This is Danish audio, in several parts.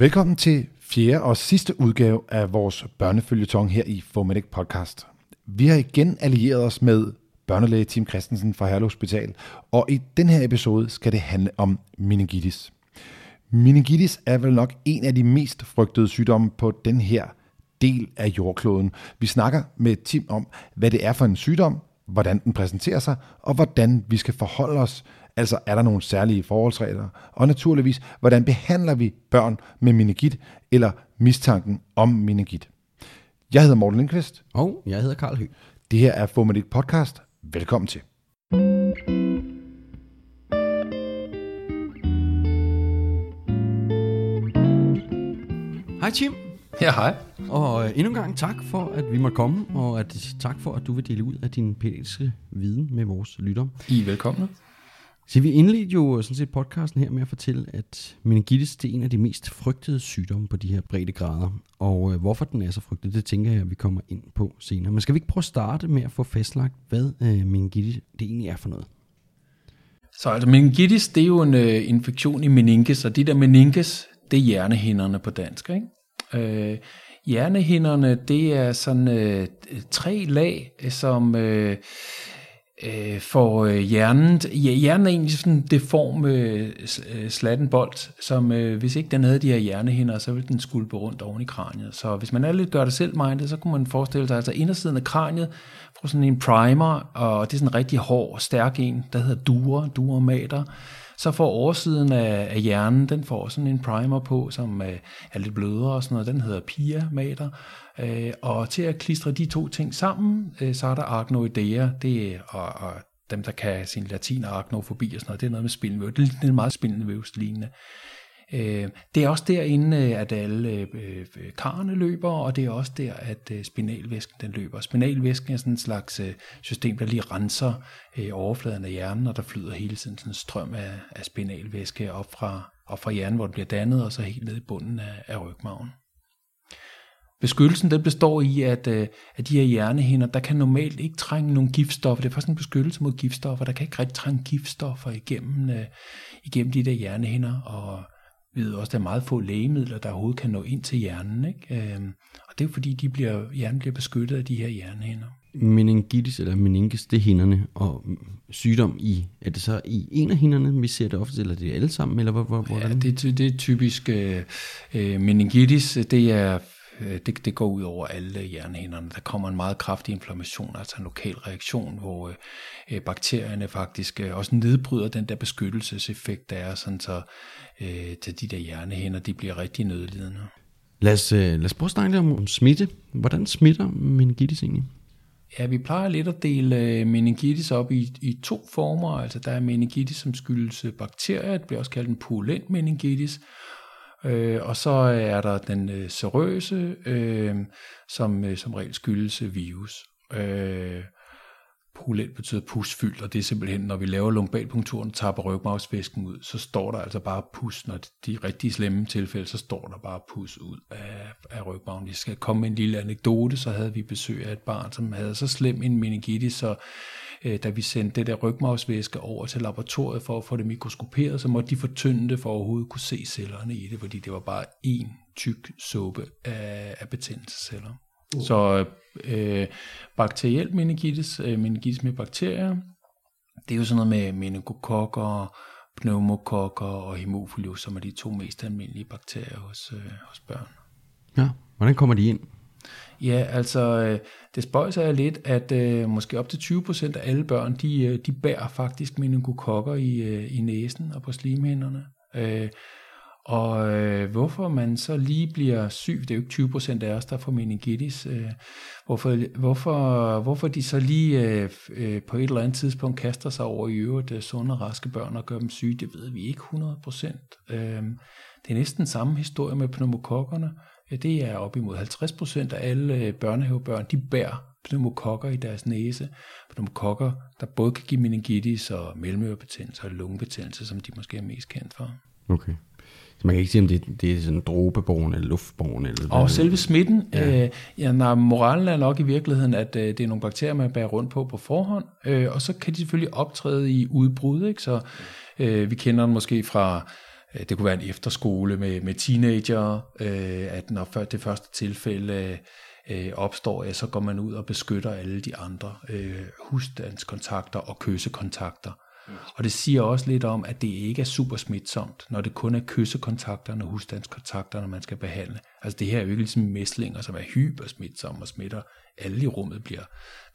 Velkommen til fjerde og sidste udgave af vores børnefølgetong her i Fomedic Podcast. Vi har igen allieret os med børnelæge Tim Christensen fra Herlev Hospital, og i den her episode skal det handle om meningitis. Meningitis er vel nok en af de mest frygtede sygdomme på den her del af jordkloden. Vi snakker med Tim om, hvad det er for en sygdom, hvordan den præsenterer sig, og hvordan vi skal forholde os. Altså er der nogle særlige forholdsregler? Og naturligvis, hvordan behandler vi børn med meningit eller mistanken om meningit? Jeg hedder Morten Lindqvist. Og jeg hedder Karl Høgh. Det her er Formatic Podcast. Velkommen til. Hej Tim, Ja, hej. og øh, endnu en gang tak for, at vi måtte komme, og at, tak for, at du vil dele ud af din pædiatriske viden med vores lytter. I er velkomne. Så vi indledte jo sådan set podcasten her med at fortælle, at meningitis det er en af de mest frygtede sygdomme på de her brede grader. Og øh, hvorfor den er så frygtet, det tænker jeg, at vi kommer ind på senere. Men skal vi ikke prøve at starte med at få fastlagt, hvad øh, meningitis det egentlig er for noget? Så altså meningitis, det er jo en øh, infektion i meninges, og de der meninges, det er hjernehinderne på dansk, ikke? Øh, hjernehinderne, det er sådan øh, tre lag, som øh, øh, får øh, hjernen... Ja, hjernen er egentlig sådan en deform øh, øh slatten bold, slattenbold, som øh, hvis ikke den havde de her hjernehinder, så ville den skulpe rundt oven i kraniet. Så hvis man er lidt gør det selv mindet, så kunne man forestille sig, altså indersiden af kraniet får sådan en primer, og det er sådan en rigtig hård, stærk en, der hedder dura, duramater. Så får oversiden af, af hjernen, den får sådan en primer på, som øh, er lidt blødere og sådan noget, den hedder pia-mater. Øh, og til at klistre de to ting sammen, øh, så er der arachnoidea, det er, og, og dem, der kan sin latin og arachnofobi og sådan noget, det er noget med spindelvæv. Det er meget spindelvævslignende. lignende. Øh, det er også derinde, at alle øh, øh, karrene løber, og det er også der, at spinalvæsken den løber. Spinalvæsken er sådan en slags system, der lige renser overfladen af hjernen, og der flyder hele tiden sådan en strøm af, af spinalvæske op fra, op fra hjernen, hvor den bliver dannet, og så helt ned i bunden af, af rygmagen. Beskyttelsen den består i, at, at de her hjernehinder, der kan normalt ikke trænge nogle giftstoffer. Det er faktisk en beskyttelse mod giftstoffer. Der kan ikke rigtig trænge giftstoffer igennem, øh, igennem de der hjernehinder. Og vi ved også, at der er meget få lægemidler, der overhovedet kan nå ind til hjernen. Ikke? Øhm, og det er fordi, de bliver, hjernen bliver beskyttet af de her hjernehinder. Meningitis eller meninges, det er hinderne, og sygdom i, er det så i en af hinderne, vi ser det ofte, eller er det alle sammen, eller hvor, hvor, Ja, det, det er typisk øh, øh, meningitis. Det er det, det går ud over alle hjernehinderne. Der kommer en meget kraftig inflammation, altså en lokal reaktion, hvor øh, øh, bakterierne faktisk øh, også nedbryder den der beskyttelseseffekt, der er, sådan så øh, til de der hjernehinder, de bliver rigtig nødlidende. Lad os, øh, lad os prøve at snakke lidt om, smitte. Hvordan smitter meningitis egentlig? Ja, vi plejer lidt at dele øh, meningitis op i, i to former. Altså der er meningitis, som skyldes øh, bakterier. Det bliver også kaldt en purulent meningitis. Øh, og så er der den øh, serøse, øh, som øh, som regel skyldes øh, virus. Øh, Pulet betyder pusfyldt, og det er simpelthen, når vi laver lumbalpunkturen og tapper rygmavsvæsken ud, så står der altså bare pus. Når de rigtig slemme tilfælde, så står der bare pus ud af, af rygmagen. Vi skal komme med en lille anekdote, så havde vi besøg af et barn, som havde så slem en meningitis, så da vi sendte det der rygmavsvæske over til laboratoriet for at få det mikroskoperet, så måtte de fortynde det for at overhovedet kunne se cellerne i det, fordi det var bare en tyk suppe af, af betændelsesceller. Uh. Så øh, bakteriel meningitis, øh, meningitis med bakterier, det er jo sådan noget med meningokokker, pneumokokker og hemophilus, som er de to mest almindelige bakterier hos, øh, hos børn. Ja, hvordan kommer de ind? Ja, altså øh, det spøjser er lidt, at øh, måske op til 20% af alle børn, de, øh, de bærer faktisk meningokokker i, øh, i næsen og på slimhinderne. Øh, og øh, hvorfor man så lige bliver syg, det er jo ikke 20% af os, der får meningitis, øh, hvorfor, hvorfor, hvorfor de så lige øh, øh, på et eller andet tidspunkt kaster sig over i øvrigt øh, sunde og raske børn og gør dem syge, det ved vi ikke 100%. Øh, det er næsten samme historie med pneumokokkerne. Det er op imod 50% af alle øh, børnehavebørn, de bærer pneumokokker i deres næse. Pneumokokker, der både kan give meningitis og mellemørebetændelse og lungebetændelse, som de måske er mest kendt for. Okay. Så man kan ikke sige, om det, det er sådan drobeborgen eller luftborgen? Eller hvad? Og selve smitten, ja. Øh, ja, når moralen er nok i virkeligheden, at øh, det er nogle bakterier, man bærer rundt på på forhånd, øh, og så kan de selvfølgelig optræde i udbrud, ikke? så øh, vi kender den måske fra det kunne være en efterskole med, med teenager, øh, at når det første tilfælde øh, opstår, ja, så går man ud og beskytter alle de andre øh, husstandskontakter og kyssekontakter. Og det siger også lidt om, at det ikke er super smitsomt, når det kun er kyssekontakterne og husstandskontakterne, man skal behandle. Altså det her er jo ikke ligesom mæslinger, som er hypersmitsomme og smitter. Alle i rummet bliver,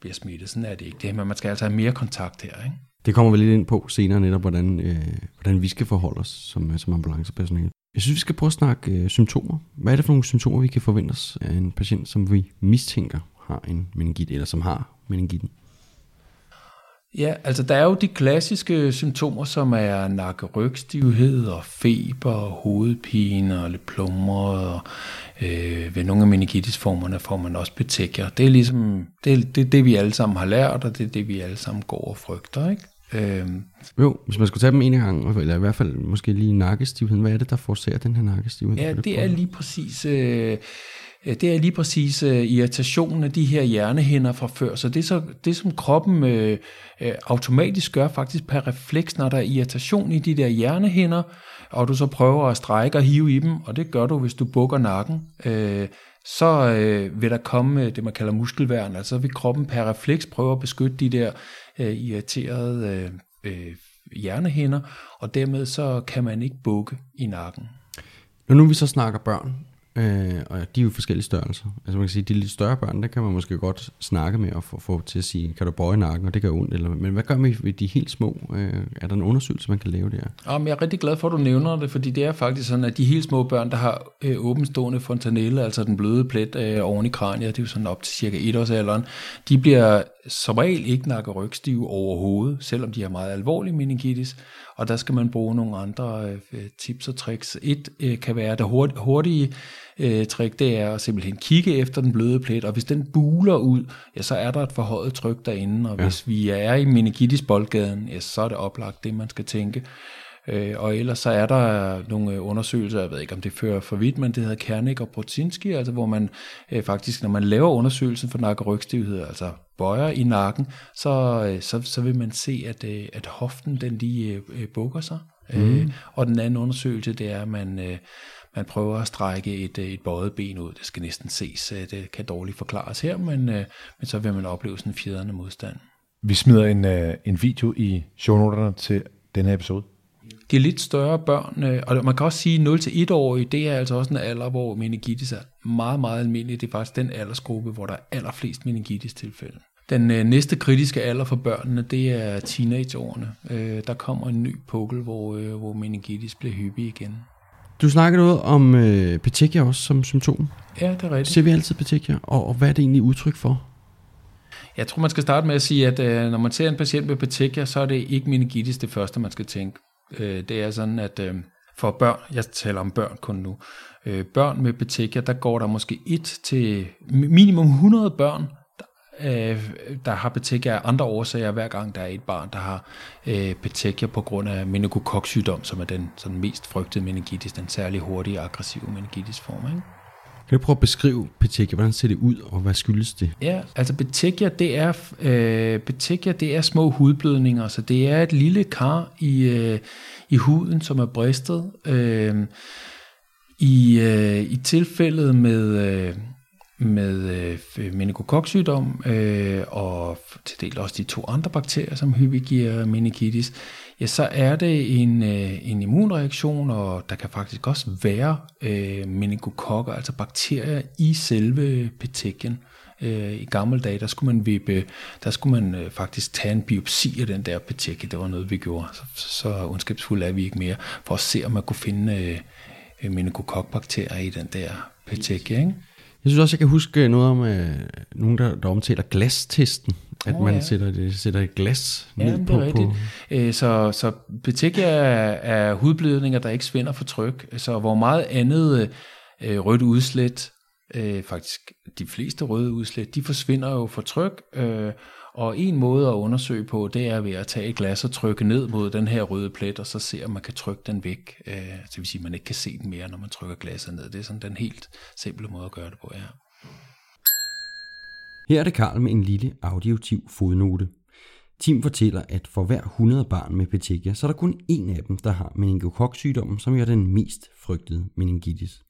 bliver smittet. Sådan er det ikke. Det men man skal altså have mere kontakt her. Ikke? Det kommer vi lidt ind på senere netop, hvordan, øh, hvordan vi skal forholde os som, øh, som ambulancepersonale. Jeg synes, vi skal prøve at snakke øh, symptomer. Hvad er det for nogle symptomer, vi kan forvente os af en patient, som vi mistænker har en meningit, eller som har meningitten? Ja, altså der er jo de klassiske symptomer, som er nakkerygstivhed og feber og hovedpine og lidt plummer. og øh, ved nogle af meningitisformerne får man også betækker. Det er ligesom det, det, det, vi alle sammen har lært, og det er det, vi alle sammen går og frygter, ikke? Øhm. Jo, hvis man skulle tage dem en gang, eller i hvert fald måske lige nakkestivheden, hvad er det, der forårsager den her nakkestivhed? Ja, det er lige præcis... Øh, det er lige præcis uh, irritationen af de her hjernehinder fra før. Så det, så, det som kroppen uh, uh, automatisk gør faktisk per refleks, når der er irritation i de der hjernehinder, og du så prøver at strække og hive i dem, og det gør du, hvis du bukker nakken, uh, så uh, vil der komme det, man kalder muskelværn. Altså vil kroppen per refleks prøve at beskytte de der uh, irriterede uh, uh, hjernehinder, og dermed så kan man ikke bukke i nakken. Når nu vi så snakker børn, Øh, og de er jo forskellige størrelser. Altså man kan sige, de lidt større børn, der kan man måske godt snakke med og få, få til at sige, kan du bøje nakken, og det gør ondt. Eller, men hvad gør man ved de helt små? Øh, er der en undersøgelse, man kan lave der? Jamen, jeg er rigtig glad for, at du nævner det, fordi det er faktisk sådan, at de helt små børn, der har øh, åbenstående fontanelle, altså den bløde plet øh, oven i kraniet, det er jo sådan op til cirka et års alderen, de bliver som regel ikke nakke rygstive overhovedet, selvom de har meget alvorlig meningitis, og der skal man bruge nogle andre øh, tips og tricks. Et øh, kan være det hurt, hurtige øh, trick, det er at simpelthen kigge efter den bløde plet, og hvis den buler ud, ja, så er der et forhøjet tryk derinde, og ja. hvis vi er i meningitis-boldgaden, ja, så er det oplagt det, man skal tænke. Øh, og ellers så er der nogle undersøgelser, jeg ved ikke om det fører for vidt, men det hedder Kernik og Protinski, altså hvor man øh, faktisk, når man laver undersøgelsen for nakke- altså bøjer i nakken, så, øh, så, så vil man se, at, øh, at hoften den lige øh, bukker sig. Mm. Øh, og den anden undersøgelse, det er, at man, øh, man prøver at strække et, et bøjet ben ud. Det skal næsten ses. Det kan dårligt forklares her, men, øh, men så vil man opleve sådan en fjederne modstand. Vi smider en, øh, en video i shownoterne til denne episode. De lidt større børn, øh, og man kan også sige 0-1-årige, det er altså også en alder, hvor meningitis er meget, meget almindelig. Det er faktisk den aldersgruppe, hvor der er allerflest meningitis-tilfælde. Den øh, næste kritiske alder for børnene, det er teenageårene. Øh, der kommer en ny pukkel, hvor, øh, hvor meningitis bliver hyppig igen. Du snakkede noget om øh, petekia også som symptom. Ja, det er rigtigt. Ser vi altid petekia, og, og hvad er det egentlig udtryk for? Jeg tror, man skal starte med at sige, at øh, når man ser en patient med petekia, så er det ikke meningitis det første, man skal tænke. Øh, det er sådan, at øh, for børn, jeg taler om børn kun nu, øh, børn med petekia, der går der måske et til minimum 100 børn, øh, der har petekia af andre årsager, hver gang der er et barn, der har øh, petekia på grund af meningokoksygdom, som er den sådan mest frygtede meningitis, den særlig hurtige aggressive meningitisform. Ikke? Kan du prøve at beskrive petekia? Hvordan ser det ud, og hvad skyldes det? Ja, altså petekia, det er, øh, petekia, det er små hudblødninger, så det er et lille kar i, øh, i huden, som er bristet. Øh, i, øh, I tilfældet med, øh, med øh, meningokoksygdom øh, og til del også de to andre bakterier, som hyppigt giver meningitis, ja, så er det en, øh, en immunreaktion, og der kan faktisk også være øh, meningokokker, altså bakterier i selve petekien. Øh, I gamle dage, der skulle man vippe, der skulle man øh, faktisk tage en biopsi af den der petekie. Det var noget, vi gjorde. Så, så ondskabsfulde er vi ikke mere, for at se, om man kunne finde øh, meningokokbakterier i den der petekie, ikke? Jeg synes også, jeg kan huske noget om uh, nogen, der, der omtaler glastesten. At oh, man ja. sætter, det, sætter et glas ja, ned det på. Er på. Øh, så, så petekia er, er hudblødninger, der ikke svinder for tryk. Så hvor meget andet øh, rødt udslæt, øh, faktisk de fleste røde udslæt, de forsvinder jo for tryk. Øh, og en måde at undersøge på, det er ved at tage et glas og trykke ned mod den her røde plet, og så se, om man kan trykke den væk. Øh, det vil sige, at man ikke kan se den mere, når man trykker glasset ned. Det er sådan den helt simple måde at gøre det på, ja. Her er det Karl med en lille auditiv fodnote. Tim fortæller, at for hver 100 barn med petekia, så er der kun en af dem, der har meningokoksygdommen, som er den mest frygtede meningitis.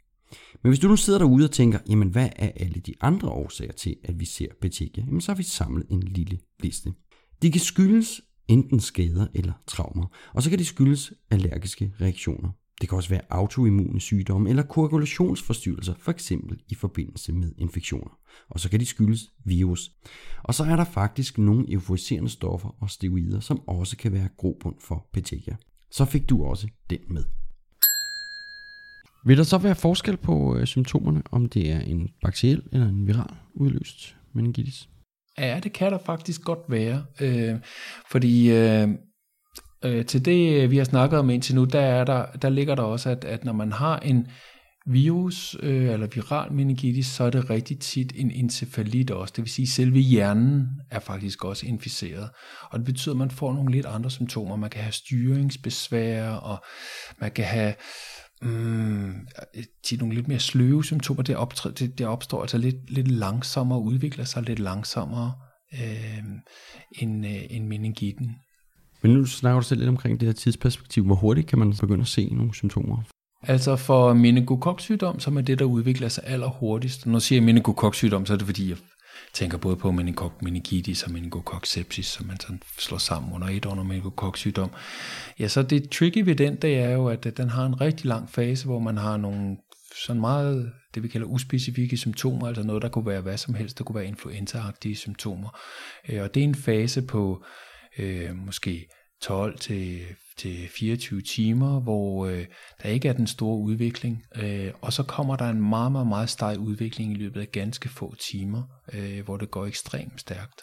Men hvis du nu sidder derude og tænker, jamen hvad er alle de andre årsager til, at vi ser petekia, jamen så har vi samlet en lille liste. De kan skyldes enten skader eller traumer, og så kan det skyldes allergiske reaktioner. Det kan også være autoimmune sygdomme eller koagulationsforstyrrelser, for eksempel i forbindelse med infektioner. Og så kan de skyldes virus. Og så er der faktisk nogle euforiserende stoffer og steroider, som også kan være grobund for petekia. Så fik du også den med. Vil der så være forskel på øh, symptomerne, om det er en bakteriel eller en viral udløst meningitis? Ja, det kan der faktisk godt være. Øh, fordi øh, øh, til det, øh, vi har snakket om indtil nu, der, er der, der ligger der også, at, at når man har en virus øh, eller viral meningitis, så er det rigtig tit en encefalit også. Det vil sige, at selve hjernen er faktisk også inficeret. Og det betyder, at man får nogle lidt andre symptomer. Man kan have styringsbesvær, og man kan have mm, tit nogle lidt mere sløve symptomer. Det, optræ, det, det opstår altså lidt, lidt langsommere, udvikler sig lidt langsommere øh, end, øh, end meningiten. Men nu snakker du selv lidt omkring det her tidsperspektiv. Hvor hurtigt kan man begynde at se nogle symptomer? Altså for meningokoksygdom, som er det, der udvikler sig allerhurtigst. Når jeg siger meningokoksygdom, så er det fordi, jeg tænker både på meningok meningitis og meningokoksepsis, som man sådan slår sammen under et under meningokoksygdom. Ja, så det tricky ved den, det er jo, at den har en rigtig lang fase, hvor man har nogle sådan meget, det vi kalder uspecifikke symptomer, altså noget, der kunne være hvad som helst, der kunne være influenzaagtige symptomer. Øh, og det er en fase på øh, måske 12 til til 24 timer, hvor øh, der ikke er den store udvikling, øh, og så kommer der en meget, meget, meget stejl udvikling i løbet af ganske få timer, øh, hvor det går ekstremt stærkt.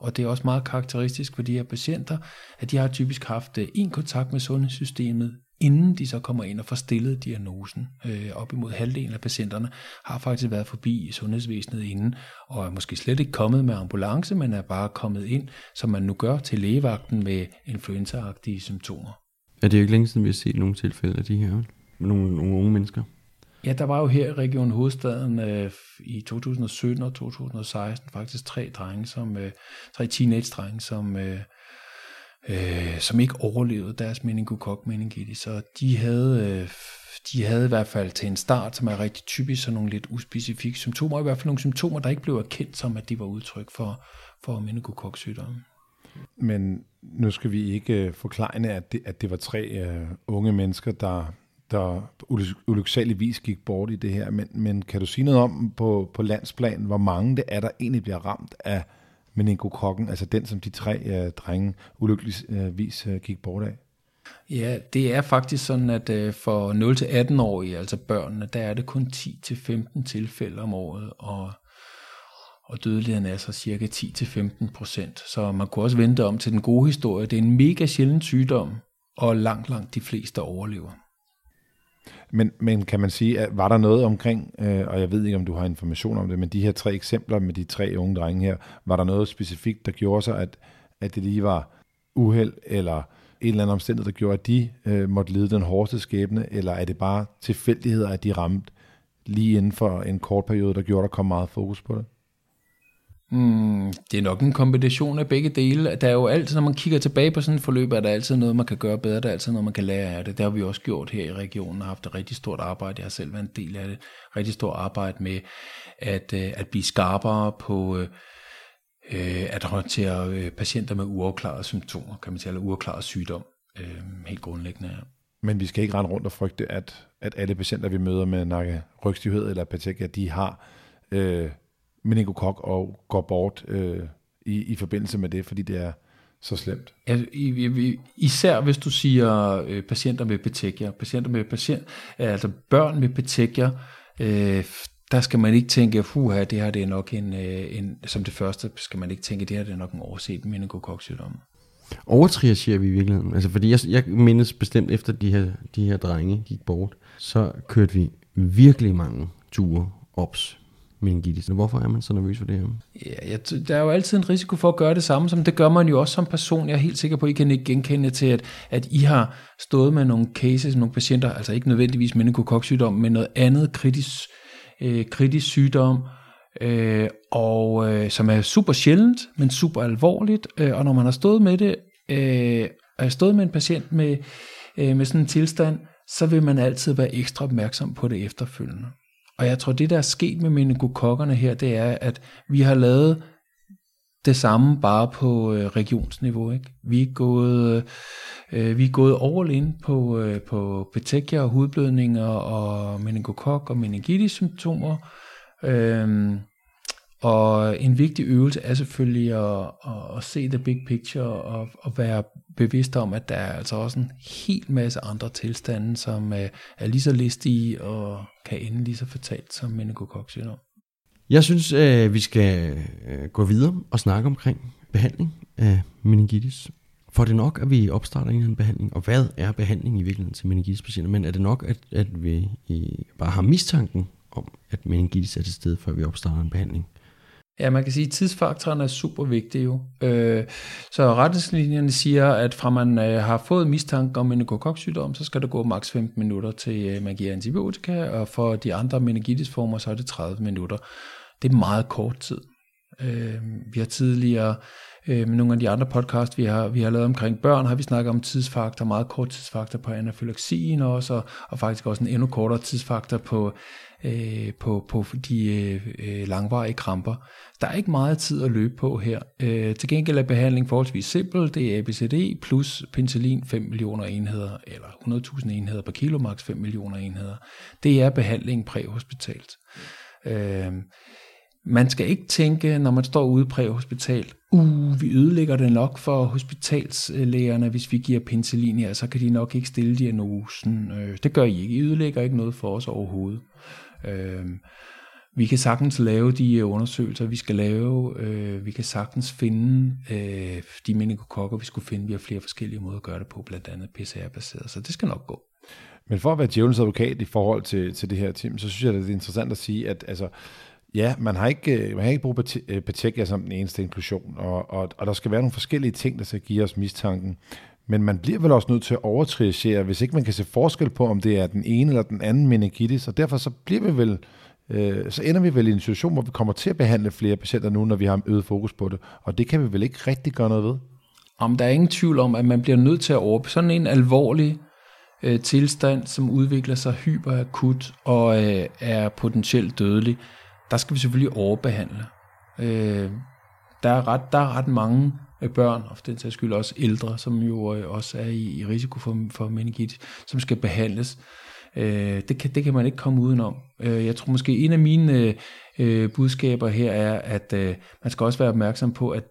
Og det er også meget karakteristisk for de her patienter, at de har typisk haft øh, en kontakt med sundhedssystemet inden de så kommer ind og får stillet diagnosen. Øh, op imod halvdelen af patienterne har faktisk været forbi sundhedsvæsenet inden, og er måske slet ikke kommet med ambulance, men er bare kommet ind, som man nu gør til lægevagten med influenzaagtige symptomer. Er det jo ikke længe siden, vi har set nogle tilfælde af de her, nogle, nogle unge mennesker? Ja, der var jo her i Region Hovedstaden øh, i 2017 og 2016 faktisk tre drenge, som, øh, tre teenage-drenge, som øh, øh, som ikke overlevede deres meningokok meningitis. Så de havde, øh, de havde i hvert fald til en start, som er rigtig typisk, sådan nogle lidt uspecifikke symptomer, i hvert fald nogle symptomer, der ikke blev erkendt som, at de var udtryk for, for meningokoksygdomme. Men nu skal vi ikke øh, forklare, at det, at det var tre uh, unge mennesker, der, der ulyksaligvis gik bort i det her. Men, men kan du sige noget om på, på landsplan, hvor mange det er, der egentlig bliver ramt af meningokokken, altså den, som de tre øh, drenge ulykkeligvis øh, gik bort af? Ja, det er faktisk sådan, at øh, for 0-18-årige, altså børnene, der er det kun 10-15 tilfælde om året, og, og dødeligheden er så cirka 10-15 procent. Så man kunne også vente om til den gode historie. Det er en mega sjælden sygdom, og langt, langt de fleste overlever. Men, men kan man sige, at var der noget omkring, øh, og jeg ved ikke, om du har information om det, men de her tre eksempler med de tre unge drenge her, var der noget specifikt, der gjorde sig, at, at det lige var uheld, eller en eller anden omstændighed, der gjorde, at de øh, måtte lide den hårdeste skæbne, eller er det bare tilfældigheder, at de ramte lige inden for en kort periode, der gjorde, der kom meget fokus på det? Mm, det er nok en kombination af begge dele. Der er jo altid, når man kigger tilbage på sådan et forløb, er der altid noget, man kan gøre bedre. Der er altid noget, man kan lære af det. Det har vi også gjort her i regionen og haft et rigtig stort arbejde. Jeg har selv været en del af det. Rigtig stort arbejde med at, øh, at blive skarpere på øh, øh at håndtere øh, patienter med uafklarede symptomer, kan man sige, eller uafklaret sygdom. Øh, helt grundlæggende, ja. Men vi skal ikke rende rundt og frygte, at, at alle patienter, vi møder med nakke rygstivhed eller patek, de har øh, meningokok og går bort øh, i, i forbindelse med det, fordi det er så slemt. I, især hvis du siger øh, patienter med petekia, patienter med patient, altså børn med petekia, øh, der skal man ikke tænke, fuha, det her det er nok en, øh, en, som det første skal man ikke tænke, det her det er nok en overset meningokoksygdom. Overtriagerer vi i virkeligheden? Altså, fordi jeg, jeg mindes bestemt efter de her, de her drenge gik bort, så kørte vi virkelig mange ture ops meningitis. Hvorfor er man så nervøs for det her? Ja, jeg, der er jo altid en risiko for at gøre det samme, som det gør man jo også som person. Jeg er helt sikker på, at I kan ikke genkende til, at, at I har stået med nogle cases, nogle patienter, altså ikke nødvendigvis meningokoksygdom, men noget andet kritisk, øh, kritisk sygdom, øh, og øh, som er super sjældent, men super alvorligt, øh, og når man har stået med det, øh, og har stået med en patient med, øh, med sådan en tilstand, så vil man altid være ekstra opmærksom på det efterfølgende. Og jeg tror, det der er sket med meningokokkerne her, det er, at vi har lavet det samme bare på øh, regionsniveau. Ikke? Vi er gået, øh, øh vi er gået all in på, øh, på petekia og hudblødninger og meningokok og meningitis symptomer. Øh, og en vigtig øvelse er selvfølgelig at, at, at se the big picture og at være bevidst om, at der er altså også en helt masse andre tilstande, som er, er lige så listige og kan ende lige så fatalt som meningokoksygdom. Jeg synes, øh, vi skal øh, gå videre og snakke omkring behandling af meningitis. For det nok, at vi opstarter en eller anden behandling, og hvad er behandling i virkeligheden til meningitis-patienter? Men er det nok, at, at vi bare har mistanken om, at meningitis er til stede, før vi opstarter en behandling? Ja, man kan sige, at tidsfaktoren er super vigtig jo. Øh, så retningslinjerne siger, at fra man øh, har fået mistanke om meningokoksygdom, så skal der gå maks 15 minutter til øh, man giver antibiotika, og for de andre meningitisformer, så er det 30 minutter. Det er meget kort tid. Øh, vi har tidligere Øh, med nogle af de andre podcast, vi har, vi har lavet omkring børn, har vi snakket om tidsfaktor, meget kort tidsfaktor på anafylaxien også, og, og faktisk også en endnu kortere tidsfaktor på øh, på, på de øh, øh, langvarige kramper. Der er ikke meget tid at løbe på her. Øh, til gengæld er behandling forholdsvis simpel. Det er ABCD plus penicillin 5 millioner enheder, eller 100.000 enheder per kilo, max 5 millioner enheder. Det er behandling præhospitalt. Øh, man skal ikke tænke, når man står ude på hospital, uh, vi ødelægger det nok for hospitalslægerne, hvis vi giver penicillin her, så kan de nok ikke stille diagnosen. Øh, det gør I ikke. I ødelægger ikke noget for os overhovedet. Øh, vi kan sagtens lave de øh, undersøgelser, vi skal lave. Øh, vi kan sagtens finde øh, de meningokokker, vi skulle finde. Vi har flere forskellige måder at gøre det på, blandt andet PCR-baseret, så det skal nok gå. Men for at være djævelens advokat i forhold til, til det her team, så synes jeg, at det er interessant at sige, at altså, ja, man har ikke, øh, man har ikke brug Patekia øh, som den eneste inklusion, og, og, og der skal være nogle forskellige ting, der skal give os mistanken. Men man bliver vel også nødt til at overtriagere, hvis ikke man kan se forskel på, om det er den ene eller den anden meningitis, og derfor så bliver vi vel, øh, så ender vi vel i en situation, hvor vi kommer til at behandle flere patienter nu, når vi har øget fokus på det, og det kan vi vel ikke rigtig gøre noget ved? Om der er ingen tvivl om, at man bliver nødt til at over sådan en alvorlig øh, tilstand, som udvikler sig hyperakut og øh, er potentielt dødelig, der skal vi selvfølgelig overbehandle. Øh, der, er ret, der er ret mange øh, børn, og for den sags skyld også ældre, som jo øh, også er i, i risiko for, for meningitis, som skal behandles. Øh, det, kan, det kan man ikke komme udenom. Øh, jeg tror måske, en af mine øh, øh budskaber her er, at øh, man skal også være opmærksom på, at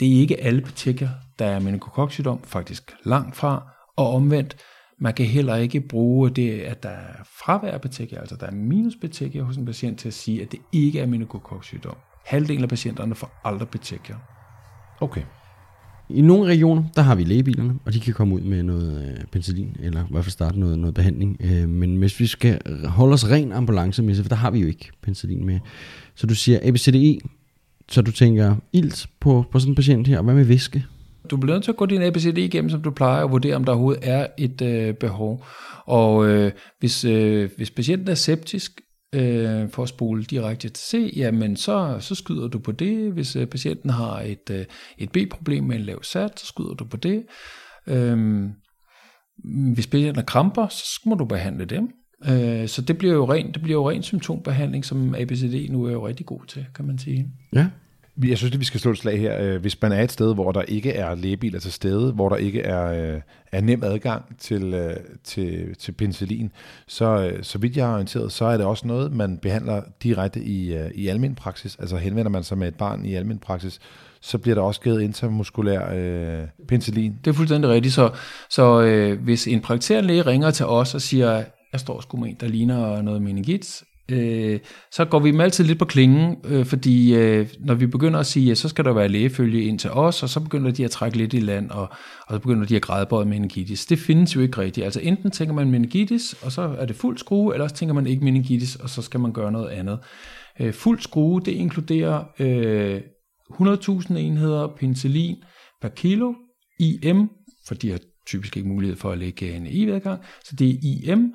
det er ikke alle petekker, der er meningokoksygdom, faktisk langt fra, og omvendt, man kan heller ikke bruge det, at der er fravær af altså der er minus petekker hos en patient til at sige, at det ikke er meningokoksygdom. Halvdelen af patienterne får aldrig petekker. Okay. I nogle regioner, der har vi lægebilerne, og de kan komme ud med noget øh, penicillin, eller i hvert fald starte noget, noget behandling. Øh, men hvis vi skal holde os ren ambulancemæssigt, for der har vi jo ikke penicillin med. Så du siger ABCDE, så du tænker ilt på, på sådan en patient her, og hvad med væske? Du bliver nødt til at gå din ABCD igennem, som du plejer, og vurdere, om der overhovedet er et øh, behov. Og øh, hvis, øh, hvis patienten er septisk, øh, for at spole direkte til C, jamen så, så skyder du på det. Hvis øh, patienten har et, øh, et B-problem med en lav sat, så skyder du på det. Øh, hvis patienten har kramper, så må du behandle dem. Øh, så det bliver jo ren, det bliver jo ren symptombehandling, som ABCD nu er jo rigtig god til, kan man sige. Ja, jeg synes, at vi skal slå et slag her. Øh, hvis man er et sted, hvor der ikke er lægebiler til stede, hvor der ikke er, øh, er nem adgang til, øh, til, til penicillin, så, så vidt jeg har orienteret, så er det også noget, man behandler direkte i, i almen praksis. Altså henvender man sig med et barn i almen praksis, så bliver der også givet intramuskulær øh, penicillin. Det er fuldstændig rigtigt. Så, så øh, hvis en praktiserende læge ringer til os og siger, jeg står sgu med en, der ligner noget meningit, øh, så går vi dem altid lidt på klingen, øh, fordi øh, når vi begynder at sige, ja, så skal der være lægefølge ind til os, og så begynder de at trække lidt i land, og, og så begynder de at grædebøje meningitis. Det findes jo ikke rigtigt. Altså enten tænker man meningitis, og så er det fuld skrue, eller også tænker man ikke meningitis, og så skal man gøre noget andet. Øh, fuld skrue, det inkluderer øh, 100.000 enheder penicillin per kilo, IM, for de har typisk ikke mulighed for at lægge en IV-adgang, så det er IM,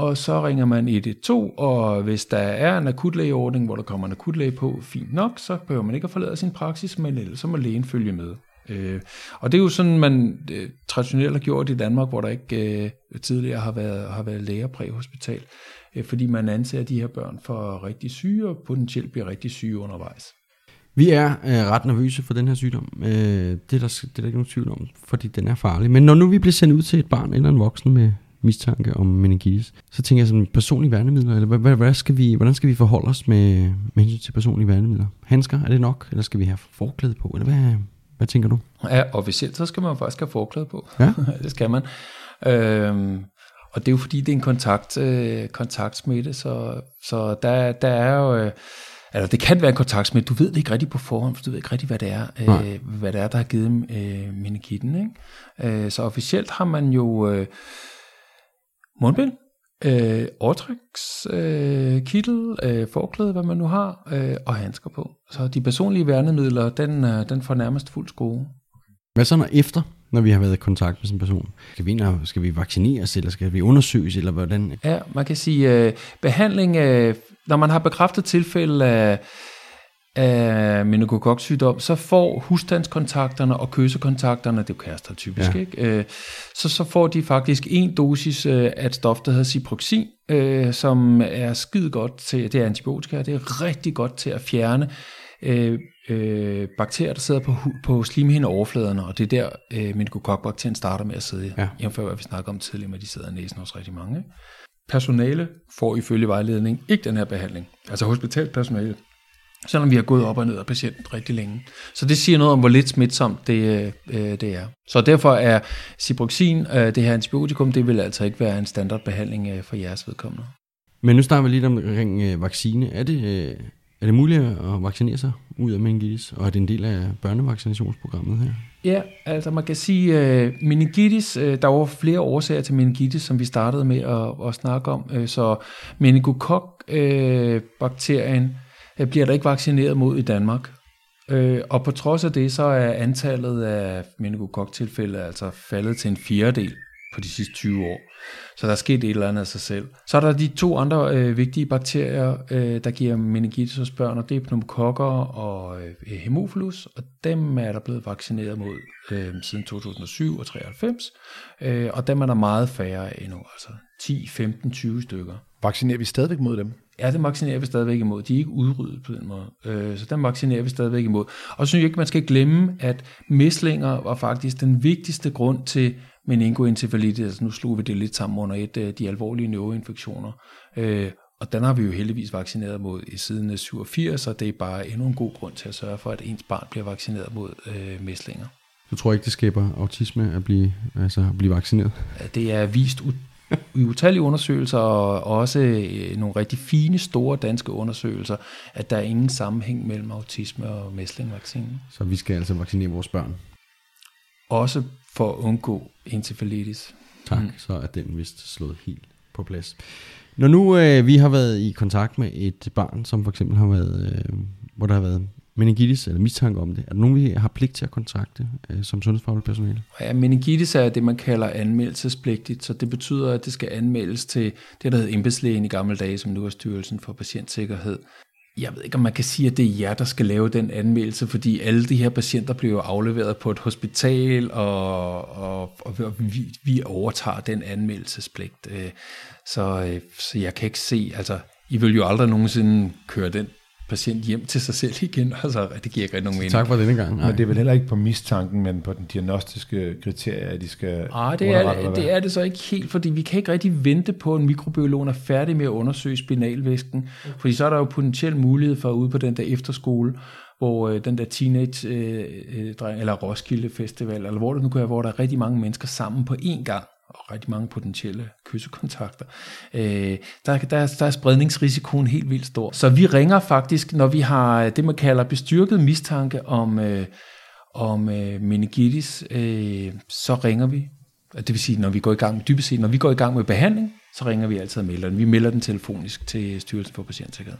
og så ringer man 112, og hvis der er en akutlægeordning, hvor der kommer en akutlæge på, fint nok, så behøver man ikke at forlade sin praksis, men ellers så må lægen følge med. Øh, og det er jo sådan, man øh, traditionelt har gjort i Danmark, hvor der ikke øh, tidligere har været, har været læger præhospital, øh, fordi man anser de her børn for rigtig syge, og potentielt bliver rigtig syge undervejs. Vi er øh, ret nervøse for den her sygdom. Øh, det, er der, det er der ikke nogen tvivl om, fordi den er farlig. Men når nu vi bliver sendt ud til et barn eller en voksen med mistanke om meningitis, så tænker jeg sådan personlige værnemidler, eller hvad, hvad skal vi, hvordan skal vi forholde os med, med hensyn til personlige værnemidler? Handsker, er det nok, eller skal vi have forklæde på, eller hvad, hvad tænker du? Ja, officielt så skal man faktisk have forklæde på. Ja. det skal man. Øhm, og det er jo fordi, det er en kontakt, øh, kontaktsmitte, så, så der, der er jo... Øh, eller det kan være en kontaktsmitte, du ved det ikke rigtigt på forhånd, for du ved ikke rigtigt, hvad det er, øh, hvad det er der har givet dem øh, meningitten. Ikke? Øh, så officielt har man jo øh, mundbind, øh, overtryks, øh, kittel, øh, forklæde, hvad man nu har, øh, og handsker på. Så de personlige værnemidler, den, øh, den får nærmest fuld skrue. Hvad så når efter, når vi har været i kontakt med sådan en person? Skal vi, skal vi vaccineres, eller skal vi undersøges, eller hvordan? Ja, man kan sige, øh, behandling, øh, når man har bekræftet tilfælde af, af meningokoksygdom, så får husstandskontakterne og kyssekontakterne, det er jo kærester typisk, ja. ikke? Øh, så, så får de faktisk en dosis øh, af et stof, der hedder ciproxin, øh, som er skide godt til, det er antibiotika, det er rigtig godt til at fjerne øh, øh, bakterier, der sidder på, på slimhindeoverfladerne, og det er der, øh, meningokokbakterien starter med at sidde, ja. jævnfør hvad vi snakker om tidligere med, de sidder i næsen hos rigtig mange. Personale får ifølge vejledning ikke den her behandling, altså hospitalpersonale, selvom vi har gået op og ned af patienten rigtig længe. Så det siger noget om, hvor lidt smitsomt det, øh, det er. Så derfor er ciproxin, øh, det her antibiotikum, det vil altså ikke være en standardbehandling øh, for jeres vedkommende. Men nu snakker vi lidt omkring øh, vaccine. Er det, øh, er det muligt at vaccinere sig ud af meningitis, og er det en del af børnevaccinationsprogrammet her? Ja, altså man kan sige, uh, meningitis, uh, der var flere årsager til meningitis, som vi startede med at, at snakke om. Uh, så meningokok-bakterien uh, Øh, bliver der ikke vaccineret mod i Danmark. Øh, og på trods af det, så er antallet af meningokok-tilfælde altså faldet til en fjerdedel på de sidste 20 år. Så der er sket et eller andet af sig selv. Så er der de to andre øh, vigtige bakterier, øh, der giver meningitis hos børn, og det er pneumokokker og øh, hemofilus, og dem er der blevet vaccineret mod øh, siden 2007 og 93, øh, og dem er der meget færre endnu, altså 10, 15, 20 stykker. Vaccinerer vi stadigvæk mod dem? Ja, dem vaccinerer vi stadigvæk imod. De er ikke udryddet på den måde. Øh, så dem vaccinerer vi stadigvæk imod. Og så synes jeg ikke, man skal glemme, at mæslinger var faktisk den vigtigste grund til meningoencefalitis, altså nu slog vi det lidt sammen under et af de alvorlige neuroinfektioner, øh, og den har vi jo heldigvis vaccineret mod i siden 87, og det er bare endnu en god grund til at sørge for, at ens barn bliver vaccineret mod øh, mæslinger. Du tror ikke, det skaber autisme at blive, altså at blive vaccineret? Det er vist utallige undersøgelser, og også øh, nogle rigtig fine, store danske undersøgelser, at der er ingen sammenhæng mellem autisme og mæslingvaccinen. Så vi skal altså vaccinere vores børn? Også for at undgå encefalitis. Tak, mm. så er den vist slået helt på plads. Når nu øh, vi har været i kontakt med et barn, som for eksempel har været, øh, hvor der har været meningitis eller mistanke om det, er der nogen, vi har pligt til at kontakte øh, som sundhedsfagligt personale? Ja, meningitis er det, man kalder anmeldelsespligtigt, så det betyder, at det skal anmeldes til det, der hed embedslægen i gamle dage, som nu er Styrelsen for Patientsikkerhed jeg ved ikke, om man kan sige, at det er jer, der skal lave den anmeldelse, fordi alle de her patienter bliver jo afleveret på et hospital, og, og, og vi, vi overtager den anmeldelsespligt. Øh, så, øh, så jeg kan ikke se, altså, I vil jo aldrig nogensinde køre den patient hjem til sig selv igen, altså det giver ikke nogen mening. Tak for denne gang. Nej. Men det er vel heller ikke på mistanken, men på den diagnostiske kriterie, at de skal Nej, det er, det er det så ikke helt, fordi vi kan ikke rigtig vente på, at en mikrobiolog er færdig med at undersøge spinalvæsken, fordi så er der jo potentielt mulighed for at ude på den der efterskole, hvor øh, den der teenage øh, øh, eller Roskilde Festival, eller hvor det nu kan være, hvor der er rigtig mange mennesker sammen på én gang, og rigtig mange potentielle kyssekontakter, øh, der, der, der er spredningsrisikoen helt vildt stor. Så vi ringer faktisk, når vi har øh, det, man kalder bestyrket mistanke om, øh, om øh, meningitis, øh, så ringer vi. Det vil sige, når vi går i gang med dybest set, når vi går i gang med behandling, så ringer vi altid og melder den. Vi melder den telefonisk til Styrelsen for Patientsikkerhed.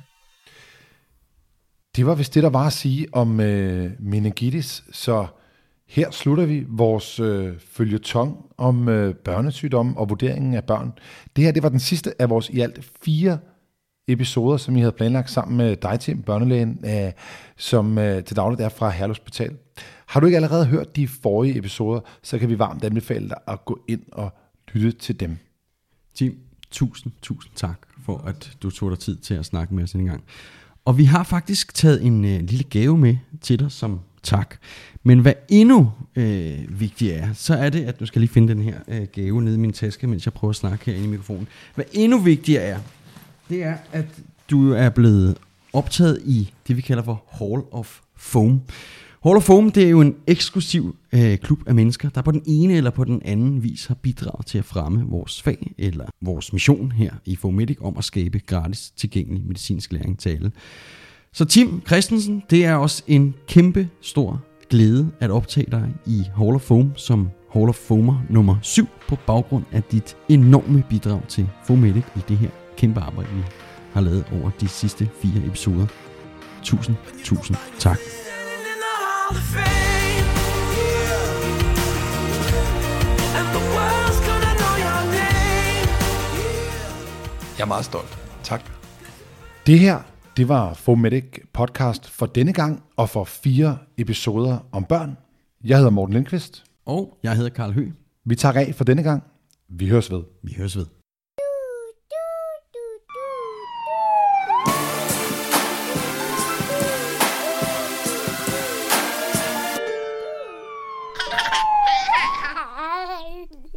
Det var vist det, der var at sige om øh, meningitis, så her slutter vi vores øh, følgetong om øh, børnesygdomme og vurderingen af børn. Det her det var den sidste af vores i alt fire episoder, som I havde planlagt sammen med dig, Tim, børnelægen, øh, som øh, til dagligt er fra Herlev Hospital. Har du ikke allerede hørt de forrige episoder, så kan vi varmt anbefale dig at gå ind og lytte til dem. Tim, tusind, tusind tak for, at du tog dig tid til at snakke med os en gang. Og vi har faktisk taget en øh, lille gave med til dig som tak. Men hvad endnu øh, vigtigere er, så er det, at du skal lige finde den her øh, gave nede i min taske, mens jeg prøver at snakke her i mikrofonen. Hvad endnu vigtigere er, det er, at du er blevet optaget i det, vi kalder for Hall of Foam. Hall of Foam, det er jo en eksklusiv øh, klub af mennesker, der på den ene eller på den anden vis har bidraget til at fremme vores fag eller vores mission her i Fomedic om at skabe gratis tilgængelig medicinsk læring til alle. Så Tim Christensen, det er også en kæmpe stor glæde at optage dig i Hall of Foam som Hall of Foamer nummer 7 på baggrund af dit enorme bidrag til Fomedic i det her kæmpe arbejde, vi har lavet over de sidste fire episoder. Tusind, tusind tak. Fame. Jeg er meget stolt. Tak. Det her, det var Fomedic podcast for denne gang og for fire episoder om børn. Jeg hedder Morten Lindqvist. Og jeg hedder Karl Hø. Vi tager af for denne gang. Vi høres ved. Vi høres ved.